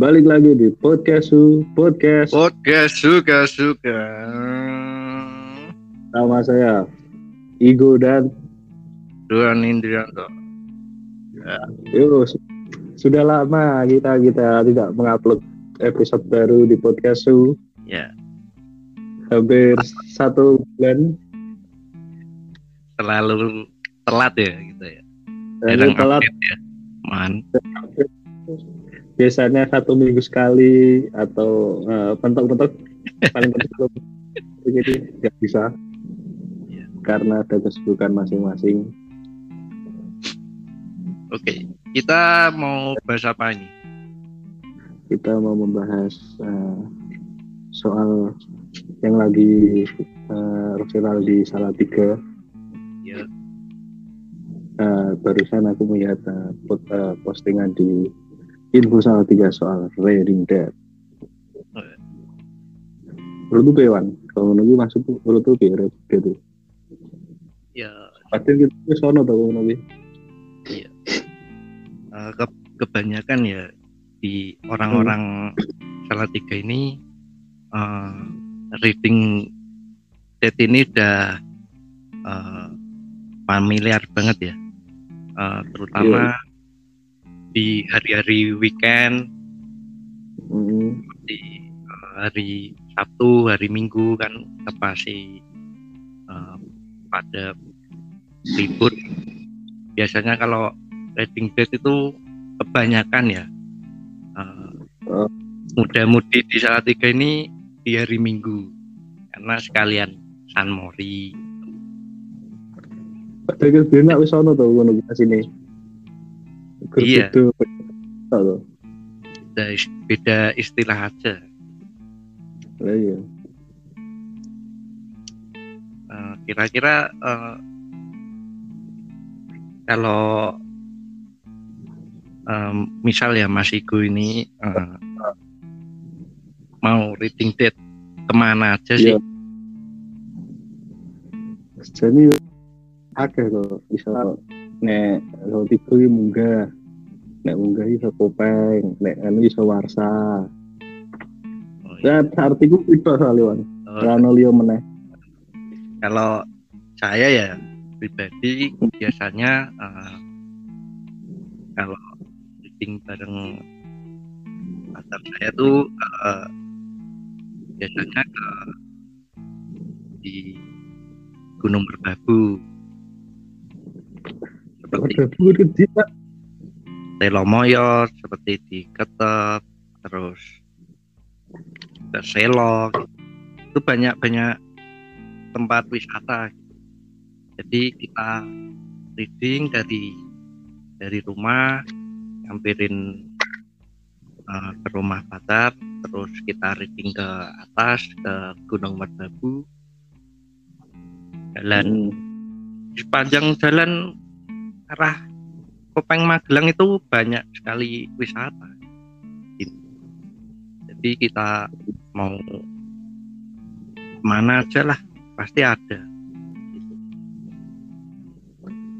Balik lagi di podcast su, podcast. Podcast suka suka. Nama saya Igo dan Duan Indrianto. Yo, su- sudah lama kita kita tidak mengupload episode baru di podcast su. Ya, Hampir satu bulan. terlalu telat ya gitu ya. Jarang telat ya. Man. Biasanya satu minggu sekali atau eh, pentok-pentok paling pentok begitu nggak bisa Iya. karena ada kesibukan masing-masing. Oke, kita mau bahas apa ini? kita mau membahas eh, soal yang lagi eh, viral di Salatiga. Ya, Eh, barusan aku melihat eh, postingan di info Salatiga soal Reading Dead. Menurut tuh Bewan, kalau menurut masuk menurut tuh Reading Dead itu. ya. Kita ke sono tau menurut eh, ke- kebanyakan ya di orang-orang Salatiga ini eh, reading dead ini udah eh, familiar banget ya. Eh, terutama di hari-hari weekend Hmm, di eh, hari Sabtu hari Minggu kan kita pasti eh, pada libur biasanya kalau reading date itu kebanyakan ya Oh. muda-mudi di Salatiga ini di hari Minggu karena sekalian San Mori Padahal kita nak wis sono tau menurut sini. Iya. Gerbudo, tau. beda, beda istilah aja Lah iya. Eh, kira-kira eh, kalau em, misal ya Mas Igu ini eh, mau reading date ke mana aja sih? Iya. Jadi akeh kok bisa nek tiga iki munggah nek munggah iso kopeng nek anu iso warsa Oh, iya. ya artiku itu soalnya Oh, ora ono liya meneh kalau saya ya pribadi biasanya eh, kalau reading bareng pacar saya tuh eh, biasanya ke di Gunung Merbabu buku gede Pak. Telomoyo seperti di Ketep terus ke Selo itu banyak banyak tempat wisata. Jadi kita reading dari dari rumah nyamperin eh, ke rumah pacar terus kita reading ke atas ke Gunung Merbabu. Jalan sepanjang jalan arah Kopeng Magelang itu banyak sekali wisata. Jadi kita mau mana aja lah pasti ada.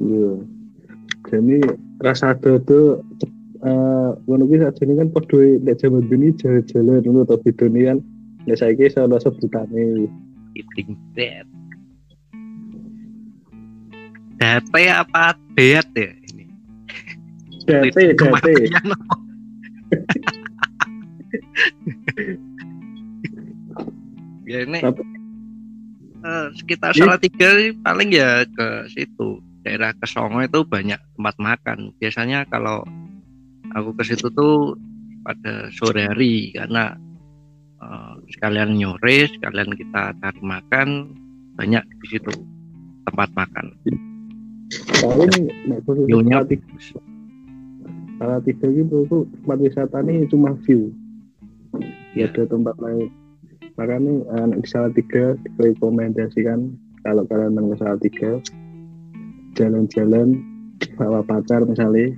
Iya jadi rasa ada tuh eh ngono ki sajane kan padha nek jaman bini jalan-jalan ngono to bedone kan nek saiki iso ono sebutane Eating dead. Date apa deat ya ya ini eh, sekitar Iya. Salatiga paling ya ke situ. Daerah Kesongo itu banyak tempat makan. Biasanya kalau aku ke situ tuh pada sore hari karena eh, sekalian nyore sekalian kita cari makan banyak di situ tempat makan. Paling khusus view-nya Salatiga Salatiga gitu tempat wisata nih cuma view Ya. Ada tempat lain makanya eh, nek di Salatiga direkomendasikan kalau kalian main ke Salatiga jalan-jalan bawa pacar misalnya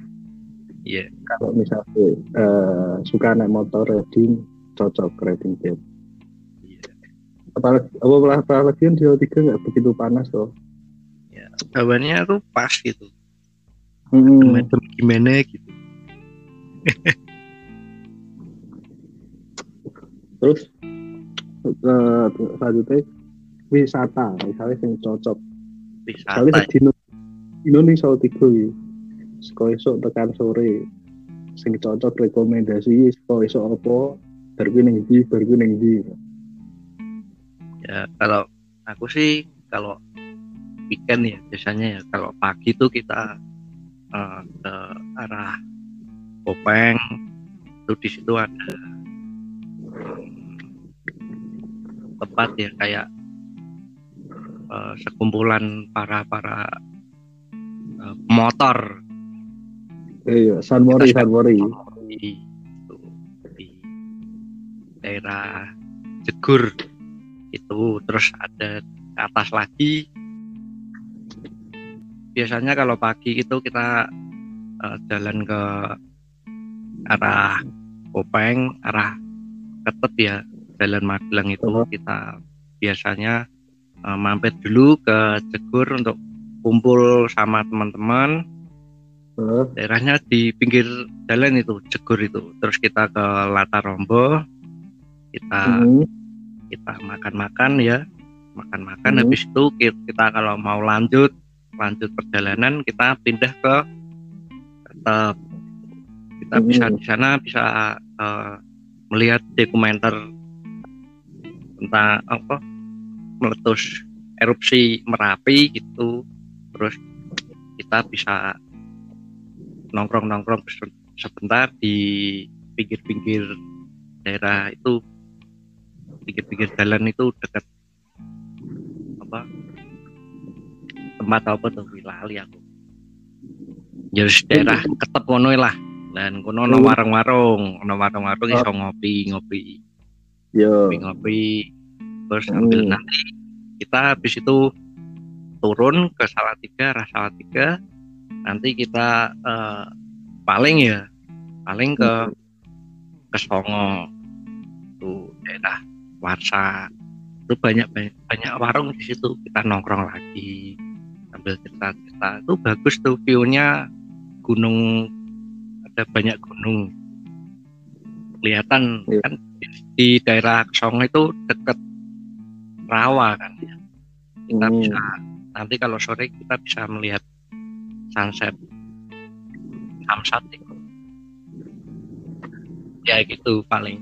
Iya. kalau misalnya eh, suka naik motor riding cocok riding bed Iya. apalagi apa apalagi kan di Salatiga nggak begitu panas loh Hawannya tuh pas gitu Hmm. Gimana gitu terus uh, selanjutnya wisata. Misalnya yang cocok. Wisata. Misalnya di Indonesia tiga sekolah esok tekan sore sing cocok rekomendasi sekolah esok apa baru neng di baru neng di ya kalau aku sih kalau weekend ya biasanya ya kalau pagi tuh kita uh, ke arah Kopeng. Itu di situ ada tempat ya kayak uh, sekumpulan para para uh, motor iya Sanmori Sanmori di, di daerah Jegur. Itu terus ada ke atas lagi. Biasanya kalau pagi itu kita uh, jalan ke arah Kopeng, arah Ketet ya, jalan Magelang itu uh kita biasanya uh, mampir dulu ke Jegur untuk kumpul sama teman-teman. Uh. Daerahnya di pinggir jalan itu, Jegur itu. Terus kita ke Latar Rombo, kita uh. kita makan-makan ya, makan-makan. Uh. Habis itu kita kalau mau lanjut lanjut perjalanan kita pindah ke Ketep kita hmm. bisa di sana bisa uh, melihat dokumenter tentang apa meletus erupsi merapi gitu. Terus kita bisa nongkrong-nongkrong sebentar di pinggir-pinggir daerah itu. Pinggir-pinggir jalan itu dekat apa tempat apa tuh? Lali aku. Jadi daerah ketep lah dan kono no warung-warung no warung-warung iso oh. ngopi-ngopi yo. Ngopi terus ambil hmm. nanti kita habis itu turun ke Salatiga rasa Salatiga. Nanti kita uh, paling ya paling ke hmm. ke Songo. Tuh daerah Warsa. Itu banyak banyak, banyak warung di situ kita nongkrong lagi sambil cerita-cerita. Itu bagus tuh viewnya gunung ada banyak gunung. Kelihatan ya. kan di daerah Song itu dekat rawa kan ya. Kita hmm. bisa nanti kalau sore kita bisa melihat sunset. Sunset itu. Ya gitu paling.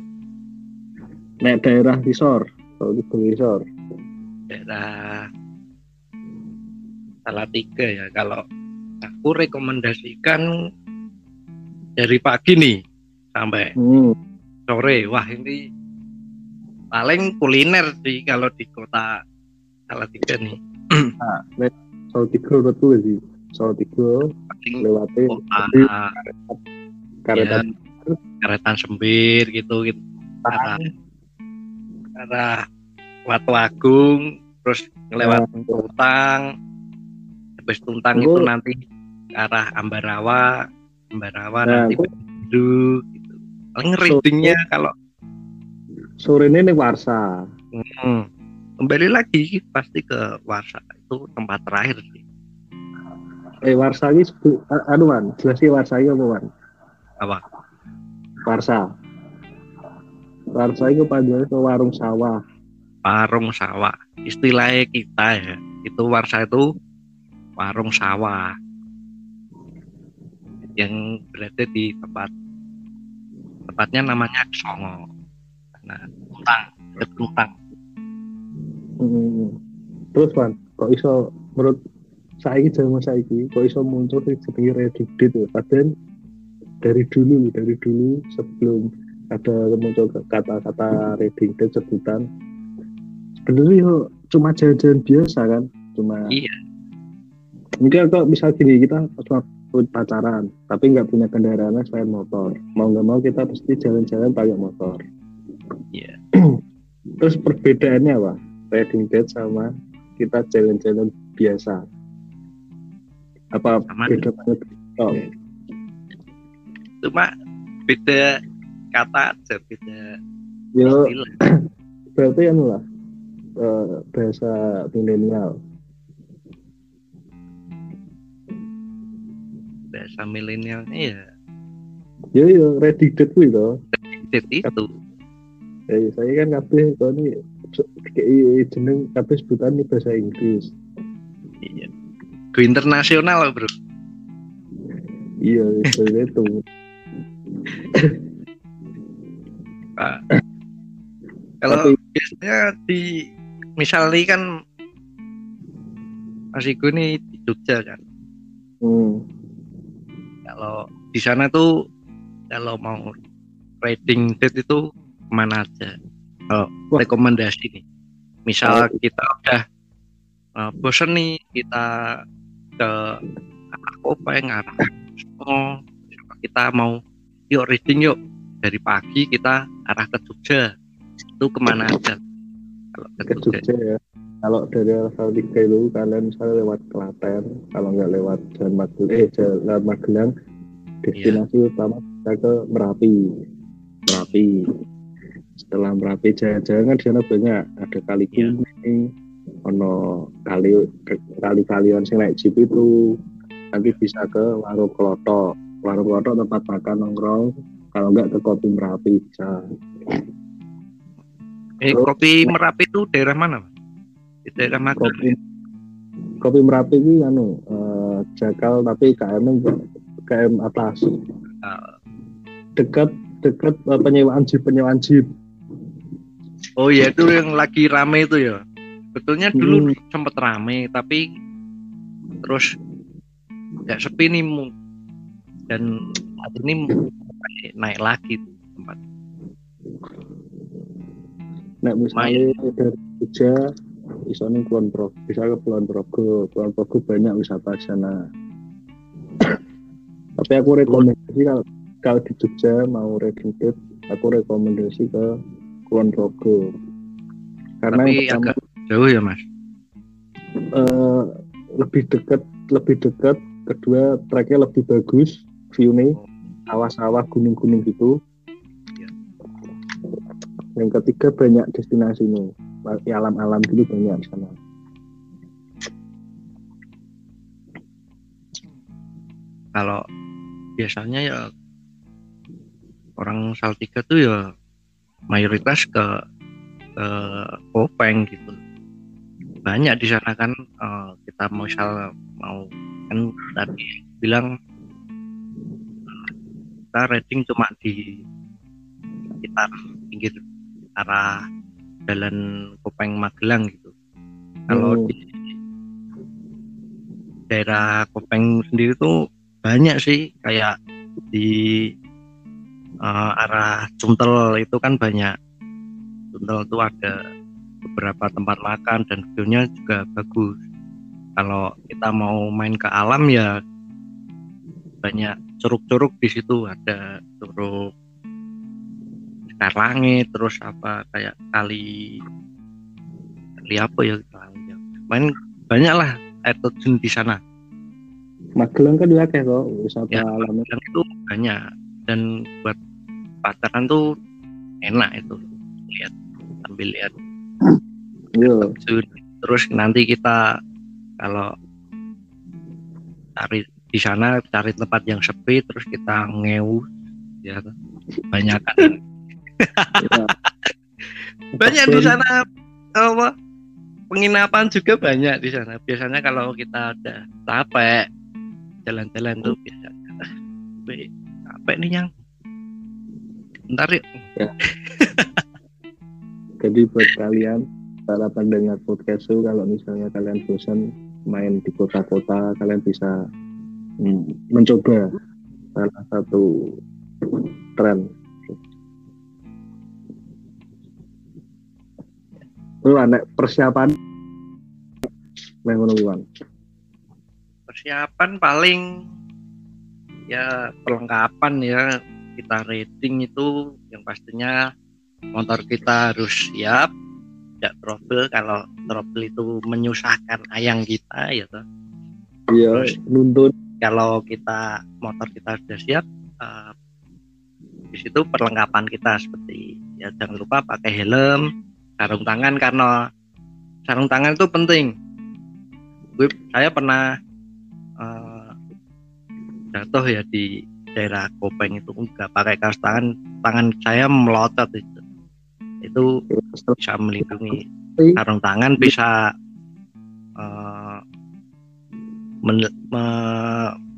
Nah daerah Visor kalau di Visor daerah salah tiga ya. Kalau aku rekomendasikan dari pagi nih sampai hmm. sore. Wah ini paling kuliner sih kalau di kota Salatiga nih. Nah, Salatiga menurutku sih. Salatiga lewati karetan ya, karetan sembir gitu gitu. Arah arah Watu Agung terus lewat nah. Tuntang. Habis Tuntang itu nanti ke arah Ambarawa Mbarawa nah, nanti gitu. Paling ratingnya kalau sore ini nih Warsa. Hmm. Kembali lagi pasti ke Warsa itu tempat terakhir sih. Eh Warsa ini aduh man, jelas Warsa ini apa man? Apa? Warsa. Warsa itu panjangnya ke warung sawah. Warung sawah. Istilahnya kita ya, itu Warsa itu warung sawah yang berada di tempat tempatnya namanya Songo. Karena utang utang hmm. terus kan kok iso menurut saya zaman saya kok iso muncul di jenenge Reddit ya padahal dari dulu dari dulu sebelum ada muncul kata-kata reading dan sebutan sebenarnya cuma jalan-jalan biasa kan? Cuma iya. Mungkin kok bisa gini kita cuma pacaran tapi nggak punya kendaraan selain motor. Mau nggak mau kita pasti jalan-jalan pakai motor. Yeah. terus perbedaannya apa? Riding date sama kita jalan-jalan biasa. Apa sama beda banget? Oh. cuma beda kata aja beda yo. berarti kan lah uh, bahasa milenial bahasa milenialnya ya ya ya ready date itu date itu Eh, saya kan kabeh kok ini kayak jeneng kabeh sebutan ini bahasa Inggris. Iya. Go internasional loh, Bro. Iya, itu itu. Pak. Kalau Tapi- biasanya di misalnya kan Mas Igu nih di Jogja kan. Hmm. Kalau di sana tuh kalau mau riding date itu ke mana aja? Kalau Wah. rekomendasi nih. Misal Oh. kita udah uh, bosen nih kita ke Kopeng, arah oh, kita mau yuk riding yuk dari pagi kita arah ke Jogja itu ke mana aja? Kalau ke Ke Jogja. Jogja ya. Kalau dari arah Salatiga itu kalian misalnya lewat Klaten, kalau nggak lewat Jalan Magelang, eh Jalan Magelang, destinasi utama kita ke Merapi. Merapi. Setelah Merapi jalan-jalan kan di sana banyak ada kali Iya. kuning, ono kali kali kalian sing naik jeep itu nanti bisa ke warung kelotok warung kelotok tempat makan nongkrong kalau nggak ke kopi merapi bisa Eh, Terus- kopi Merapi itu daerah mana? Di daerah Magelang. kopi kopi merapi ini anu eh, jakal tapi KM KM atas Ah. dekat dekat eh, penyewaan jeep penyewaan jeep Oh iya itu yang lagi rame itu ya. Betulnya dulu Hmm. sempet rame tapi terus nggak sepi nih dan saat ini naik- naik lagi tuh tempat. Nek misalnya dari Jogja nih Kulon Progo, bisa ke Kulon Progo. Kulon Progo banyak wisata di sana. Tapi aku rekomendasi kalau kalau di Jogja mau riding trip, aku rekomendasi ke Kulon Progo. Karena Tapi yang pertama agak jauh ya mas. eh, lebih dekat, lebih dekat. Kedua treknya lebih bagus, view nih, sawah-sawah, gunung-gunung gitu. Iya. Yang ketiga banyak destinasi nih, alam-alam gitu banyak di sana. Kalau biasanya ya orang Salatiga tuh ya mayoritas ke ke Kopeng gitu. Banyak di sana kan eh, kita misal mau kan tadi bilang eh, kita rating cuma di sekitar pinggir arah jalan Kopeng Magelang gitu. Kalau Hmm. di daerah Kopeng sendiri tuh banyak sih kayak di eh, arah Cuntel itu kan banyak Cuntel itu ada beberapa tempat makan dan view-nya juga bagus kalau kita mau main ke alam ya banyak curug-curug di situ ada curug Sekar Langit terus apa kayak kali kali apa ya ya. main banyak lah air terjun di sana Magelang kan juga kayak kok wisata Ya, alamnya. yang itu banyak dan buat pacaran tuh enak itu lihat sambil lihat Iya. terus nanti kita kalau cari di sana cari tempat yang sepi terus kita ngeus ya banyak iya. banyak di sana apa penginapan juga banyak di sana. Biasanya kalau kita udah capek jalan-jalan tuh biasanya. "Ah, gue capek nih yang ntar yuk. Jadi buat kalian para pendengar podcast itu kalau misalnya kalian bosan main di kota-kota, kalian bisa mm, mencoba salah satu tren. Lu anak persiapan ngono Bang. persiapan paling ya perlengkapan ya kita rating itu yang pastinya motor kita harus siap tidak trouble kalau trouble itu menyusahkan ayang kita ya toh. Iya, Terus. nuntun kalau kita motor kita sudah siap eh, di situ perlengkapan kita seperti ya jangan lupa pakai helm sarung tangan karena sarung tangan itu penting. Gue saya pernah eh, jatuh ya di daerah Kopeng itu nggak pakai kaos tangan tangan saya melotot itu. Itu bisa melindungi sarung tangan bisa uh, men, me,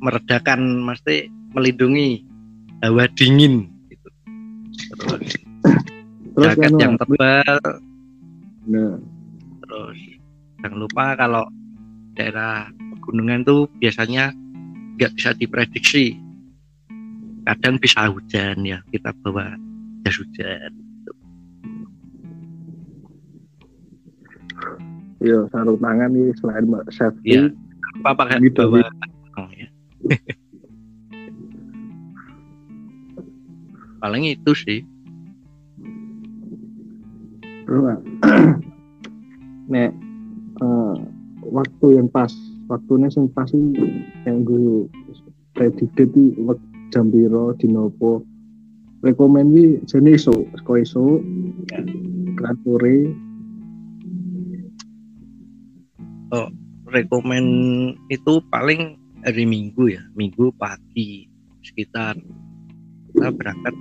meredakan mesti melindungi hawa dingin gitu. terus, jaket kan, yang tebal nah. terus jangan lupa kalau daerah pegunungan tuh biasanya nggak bisa diprediksi kadang bisa hujan ya kita bawa jas hujan Iya, sarung tangan nih selain safety. Iya. Apa pakai gitu, bawa oh, ya. Paling itu sih. Nek uh, waktu yang pas, waktunya yang pas yang gue prediktif di jam biro di nopo rekomendi jenis so, iso, ya. sore oh, rekomen itu paling hari Minggu ya, Minggu pagi sekitar kita berangkat.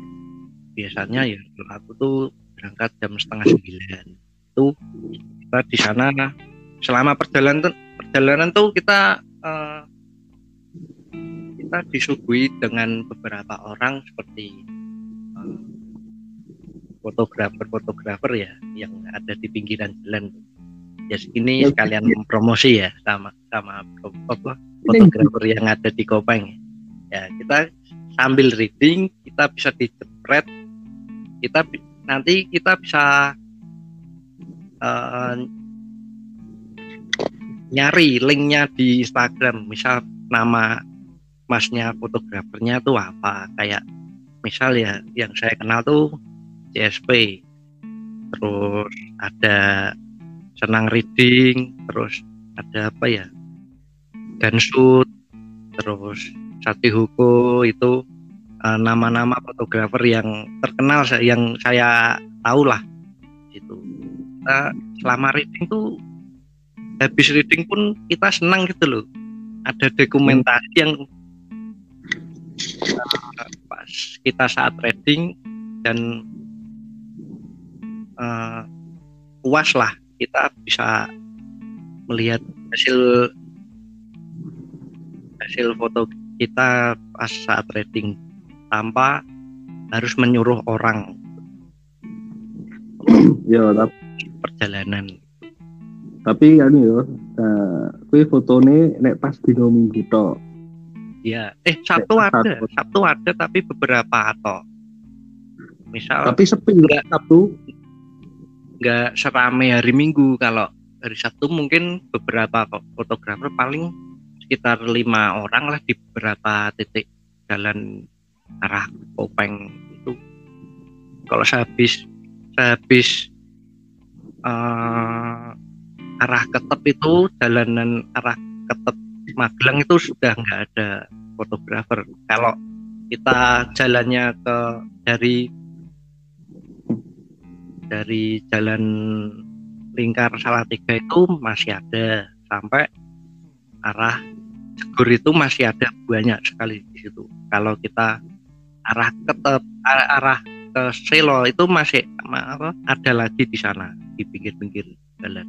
Biasanya ya aku tuh berangkat jam setengah sembilan. Itu kita di sana selama perjalanan perjalanan tuh kita uh, kita disuguhi dengan beberapa orang seperti uh, fotografer-fotografer ya yang ada di pinggiran jalan. Ya ini sekalian promosi ya sama sama apa fotografer yang ada di Kopeng ya kita sambil reading kita bisa dijepret kita nanti kita bisa uh, nyari linknya di Instagram. Misal nama masnya fotografernya tuh apa. Kayak misal ya yang saya kenal tuh CSP terus ada senang reading terus ada apa ya? Gansut terus Sati Huko itu eh, nama-nama fotografer yang terkenal yang saya tahu lah itu kita selama reading tuh habis reading pun kita senang gitu loh. Ada dokumentasi yang uh, pas kita saat reading dan uh, puas lah kita bisa melihat hasil hasil foto kita pas saat trading tanpa harus menyuruh orang. Ya tapi perjalanan. tapi kan yo uh, kue fotone nek pas dino minggu to ya eh satu ada satu. Ada tapi beberapa atau misal tapi sepi enggak. Satu nggak serame hari Minggu. Kalau hari Sabtu mungkin beberapa fotografer paling sekitar lima orang lah di beberapa titik jalan arah Kopeng itu. Kalau sehabis sehabis uh, arah Ketep itu jalanan arah Ketep Magelang itu sudah nggak ada fotografer. Kalau kita jalannya ke dari dari jalan lingkar Salatiga itu masih ada. Sampai arah Jegur itu masih ada banyak sekali di situ. Kalau kita arah ke arah ke Selo itu masih apa, ada lagi di sana di pinggir-pinggir jalan.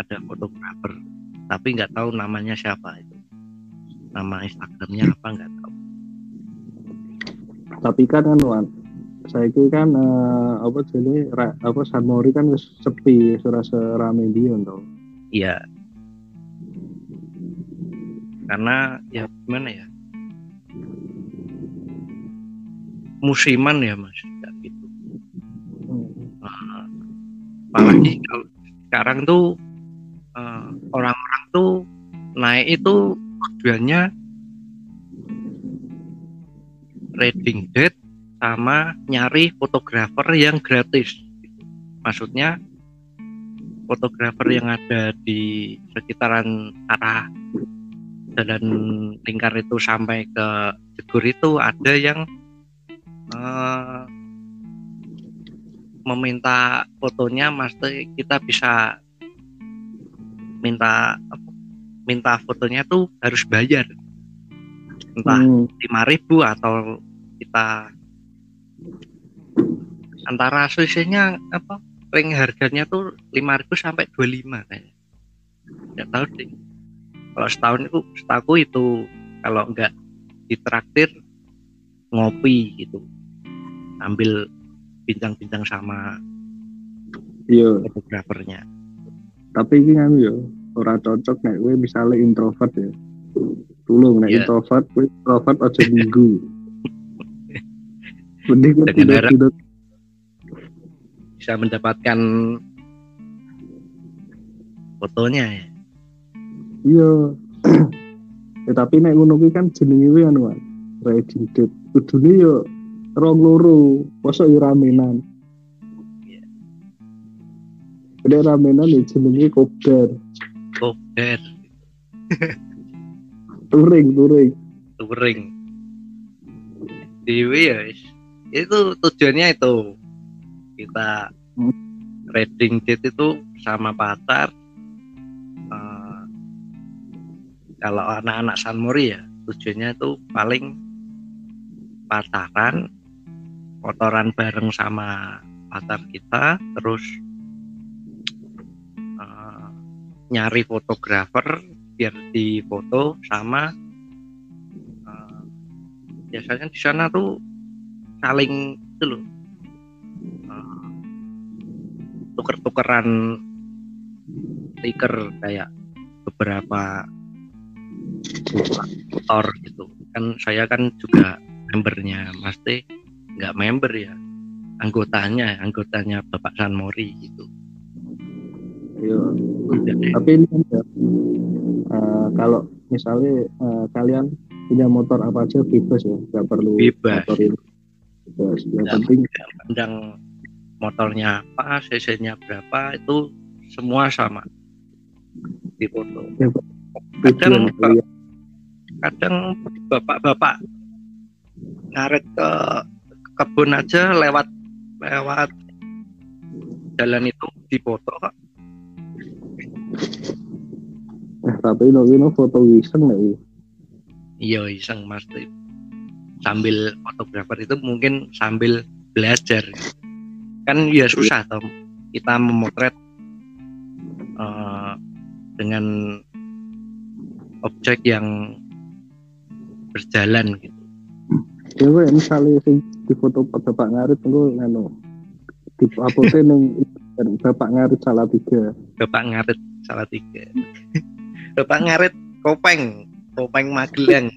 Ada fotografer tapi nggak tahu namanya siapa itu. Nama Instagramnya apa nggak tahu. Tapi kan kan saya itu kan uh, apa jadi apa Sanmori kan sepi serasa rame dia untuk iya. Karena ya gimana ya musiman ya mas? Kayak gitu. Uh, apalagi kalau sekarang tuh uh, orang-orang tuh naik itu tujuannya reading date sama nyari fotografer yang gratis. Maksudnya fotografer yang ada di sekitaran arah jalan lingkar itu sampai ke Jegur itu ada yang uh, meminta fotonya mesti kita bisa minta minta fotonya tuh harus bayar entah hmm. lima hmm. ribu atau kita antara selisihnya apa ring harganya tuh 5000 sampai 25 kayaknya nggak tahu sih kalau setahun itu setahu itu kalau nggak ditraktir ngopi gitu ambil bincang-bincang sama iya. fotografernya. Tapi ini kan yo ora cocok nek gue misalnya introvert ya. Tulung nek Iya. introvert gue introvert aja minggu. Mending gue tidak tidak bisa mendapatkan fotonya ya. Iya. Ya, tapi nek ngono kan jenenge kuwi anu Wan. reading date. Kudune yo rong loro masa yo ramenan. Nek ramenan ya jenenge kopdar oh der touring touring. Touring. Dewi ya itu tujuannya itu. Kita Hmm. reading date itu sama pacar Eh, kalau anak-anak Sanmori ya tujuannya itu paling pacaran motoran bareng sama pacar kita terus eh, nyari fotografer biar difoto sama eh, biasanya di sana tuh saling itu loh eh, tuker-tukeran stiker kayak beberapa motor gitu. Kan saya kan juga membernya Mas nggak member ya. Anggotanya anggotanya Bapak San Mori gitu. Iya. Tapi ini kan ya, eh, kalau misalnya eh, kalian punya motor apa aja bebas ya nggak perlu Bebas. motor ini bebas. Yang Nggak penting pandang motornya apa cc-nya berapa itu semua sama. Di foto. Kadang tujuan kalian. kadang bapak-bapak ngaret ke kebun aja lewat lewat jalan itu dipoto kok eh, tapi no ini foto iseng nih iya iseng mas. Sambil fotografer itu mungkin sambil belajar. Kan ya susah toh. Kita memotret eh, dengan objek yang berjalan gitu ya gue misalnya sing di foto bapak ngarit gue nganu di uploadnya neng bapak ngarit salah tiga. Bapak ngarit salah tiga. Bapak ngarit kopeng. Kopeng magelang.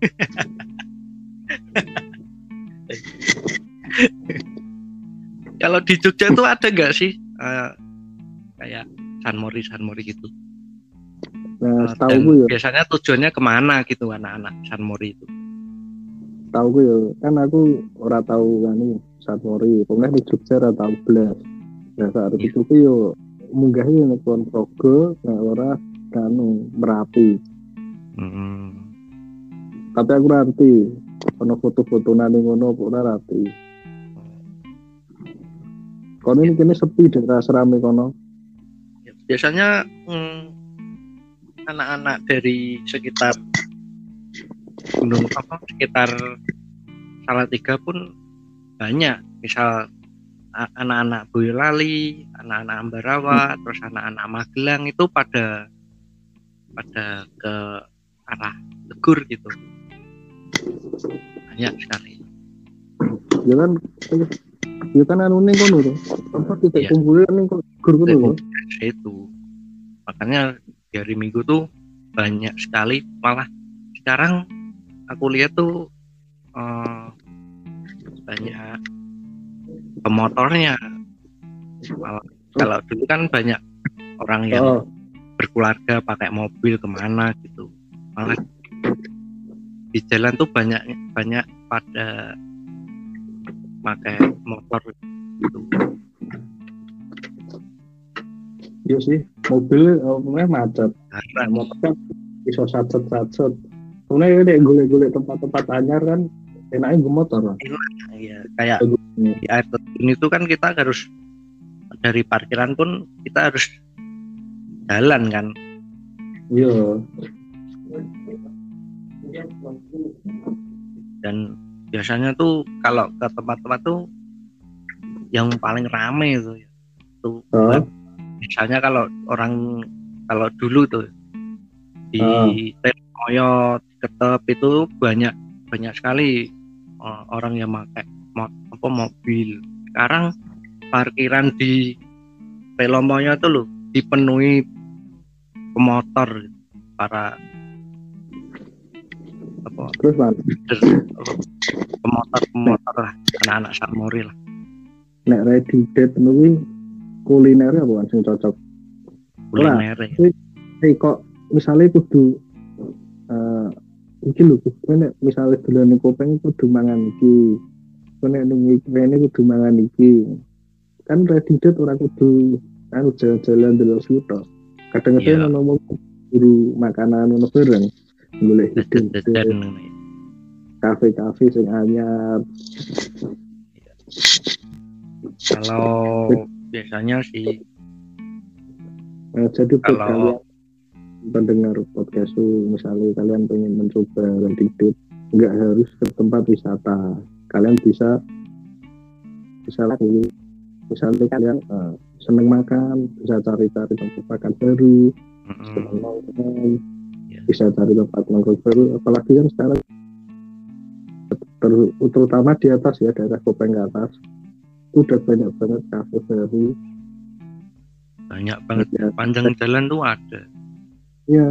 Kalau di Jogja itu ada nggak sih eh, kayak Sanmori Sanmori gitu? Nah setahu dan gue ya. biasanya tujuannya ke mana gitu anak-anak Sanmori itu tahu gue ya kan aku ora tahu kan nih saat mori pokoknya di Jogja ora tahu belas nah saat Iya. itu gue yo munggahnya nek kon progo nah ora kanu merapi. Hmm. tapi aku nanti ono foto-foto nani ngono ora rapi kono ini kini sepi dan rasa rame kono. Biasanya hmm, anak-anak dari sekitar gunung apa sekitar Salatiga pun banyak. Misal anak-anak Boyolali, anak-anak Ambarawa, terus anak-anak Magelang itu pada pada ke arah Tegur gitu. Banyak sekali. Ya kan ya kan anu ning kono tuh apa kita Iya. kumpulin ning kono? Gur kono lho. itu makanya di hari Minggu tuh banyak sekali malah sekarang aku lihat tuh eh, banyak pemotornya. Malah kalau dulu kan banyak orang yang oh. berkeluarga pakai mobil ke mana gitu. Malah di jalan tuh banyak banyak pada pakai motor gitu. Iya sih mobil pokoknya macet. Karena motor kan bisa sacet kemudian ya gule-gule tempat-tempat anyar kan enaknya gue motor lah ya kayak di air terjun itu kan kita harus dari parkiran pun kita harus jalan kan iya dan biasanya tuh kalau ke tempat-tempat tuh yang paling rame itu ya. Tuh Oh. misalnya kalau orang kalau dulu tuh di Ah. Telomoyo, Ketep itu banyak banyak sekali uh, orang yang pakai mo- apa mobil. Sekarang parkiran di Telomoyo itu loh dipenuhi pemotor para apa Terus pemotor pemotor lah anak-anak samori lah nek ready date kuwi kuliner apa sing cocok? kuliner. Hei kok misalnya kudu iki lho nek misalnya dolan kopeng kudu mangan iki. Kok nek nang kene kudu mangan iki. Kan ready date ora kudu anu jalan-jalan delok suto. Kadang-kadang Iya. ngomong guru makanan ngono bareng. Ngono ya. kafe-kafe sing anyar. kalau biasanya sih Eh, jadi Kalau- pendengar podcast misalnya kalian pengen mencoba date nggak harus ke tempat wisata. Kalian bisa bisa lagi misalnya kalian eh, seneng makan bisa cari-cari tempat makan baru mm, seneng nongkrong Ya. bisa cari tempat nongkrong baru apalagi kan sekarang ter- terutama di atas ya daerah Kopeng ke atas itu udah banyak banget kafe baru. Banyak banget. Ya, panjang jalan tuh ada ya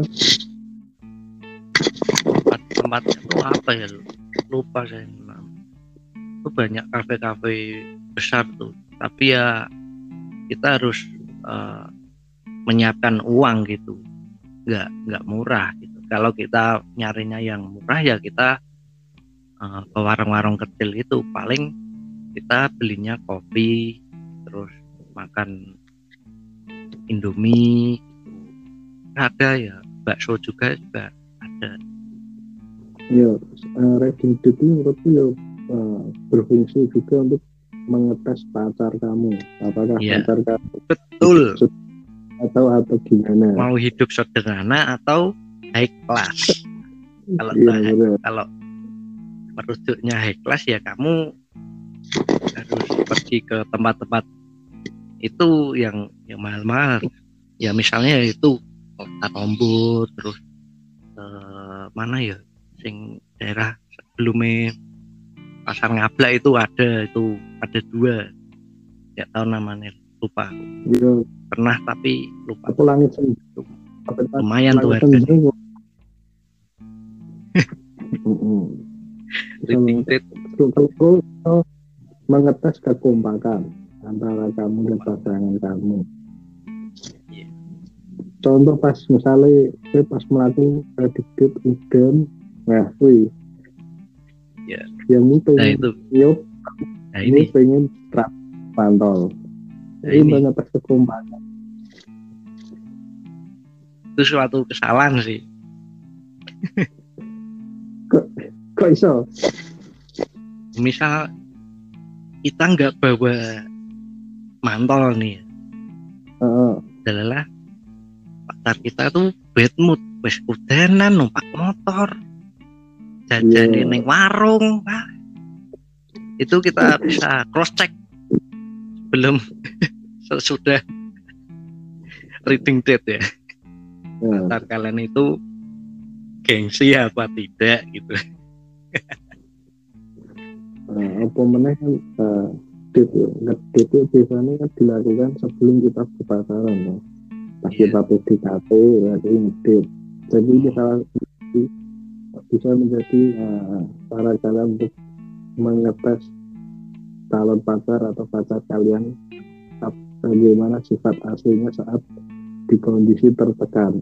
tempat tempatnya tuh apa ya? Lu? lupa saya. Itu banyak kafe-kafe besar tuh. Tapi ya kita harus eh, menyiapkan uang gitu. Nggak nggak murah gitu. Kalau kita nyarinya yang murah ya kita eh, ke warung-warung kecil itu. Paling kita belinya kopi terus makan indomie. Ada ya bakso juga juga ada Ya, uh, date itu menurutku ya eh, berfungsi juga untuk mengetes pacar kamu. Apakah Iya. pacar kamu betul atau atau gimana? mau hidup sederhana atau high class kalau benar. kalau merujuknya high class ya kamu harus pergi ke tempat-tempat itu yang yang mahal-mahal ya misalnya itu kota Tombo terus eh, mana ya sing daerah sebelumnya pasar ngabla itu ada itu ada dua. Nggak tahu namanya lupa Ya, pernah tapi lupa. Apa langit itu? lumayan tuh harganya. kalau mengetes kekompakan antara kamu dan pasangan kamu. Contoh pas misalnya saya pas melakukan prediktif udan, nah wih, Iya. yang ini nah pengen, itu yuk, nah ini ini pengen trap pantol. nah Ini ini mengetes kekompakan. itu suatu kesalahan sih Kok iso? misal kita nggak bawa mantol nih Heeh. adalah pacar kita tuh bad mood wes udanan numpak motor jajan Iya. ning warung Wah. itu kita bisa cross check sebelum sesudah reading date ya Nah, pacar kalian itu gengsi apa tidak gitu nah, apa meneh kan eh, ya. ngedate itu biasanya kan dilakukan sebelum kita berpacaran ya. Pas Iya. kita PDKT berarti ngedate. Jadi ini salah bisa menjadi eh, cara kalian untuk mengetes calon pacar atau pacar kalian bagaimana sifat aslinya saat di kondisi tertekan.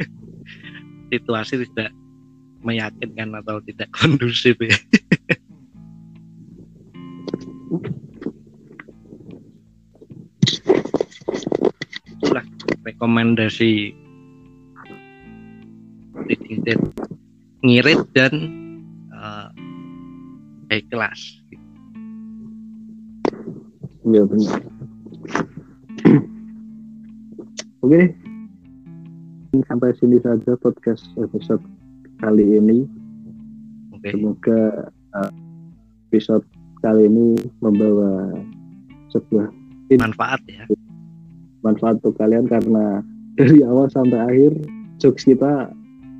situasi tidak meyakinkan atau tidak kondusif ya rekomendasi date ngirit dan eh, high class Iya benar. Oke, sampai sini saja podcast episode kali ini. oke Semoga uh, episode kali ini membawa sebuah manfaat ya manfaat untuk kalian karena dari awal sampai akhir jokes kita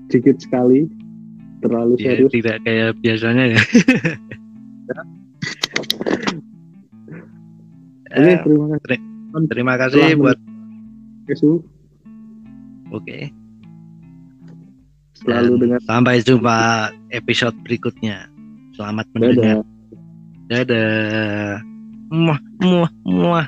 dikit sekali terlalu ya, serius. tidak kayak biasanya ya. Oke, Eh, terima kasih. terima kasih Telah buat Kesu. oke. Selalu Dan dengan sampai jumpa episode berikutnya. Selamat dadah. Mendengar dadah. Muah muah muah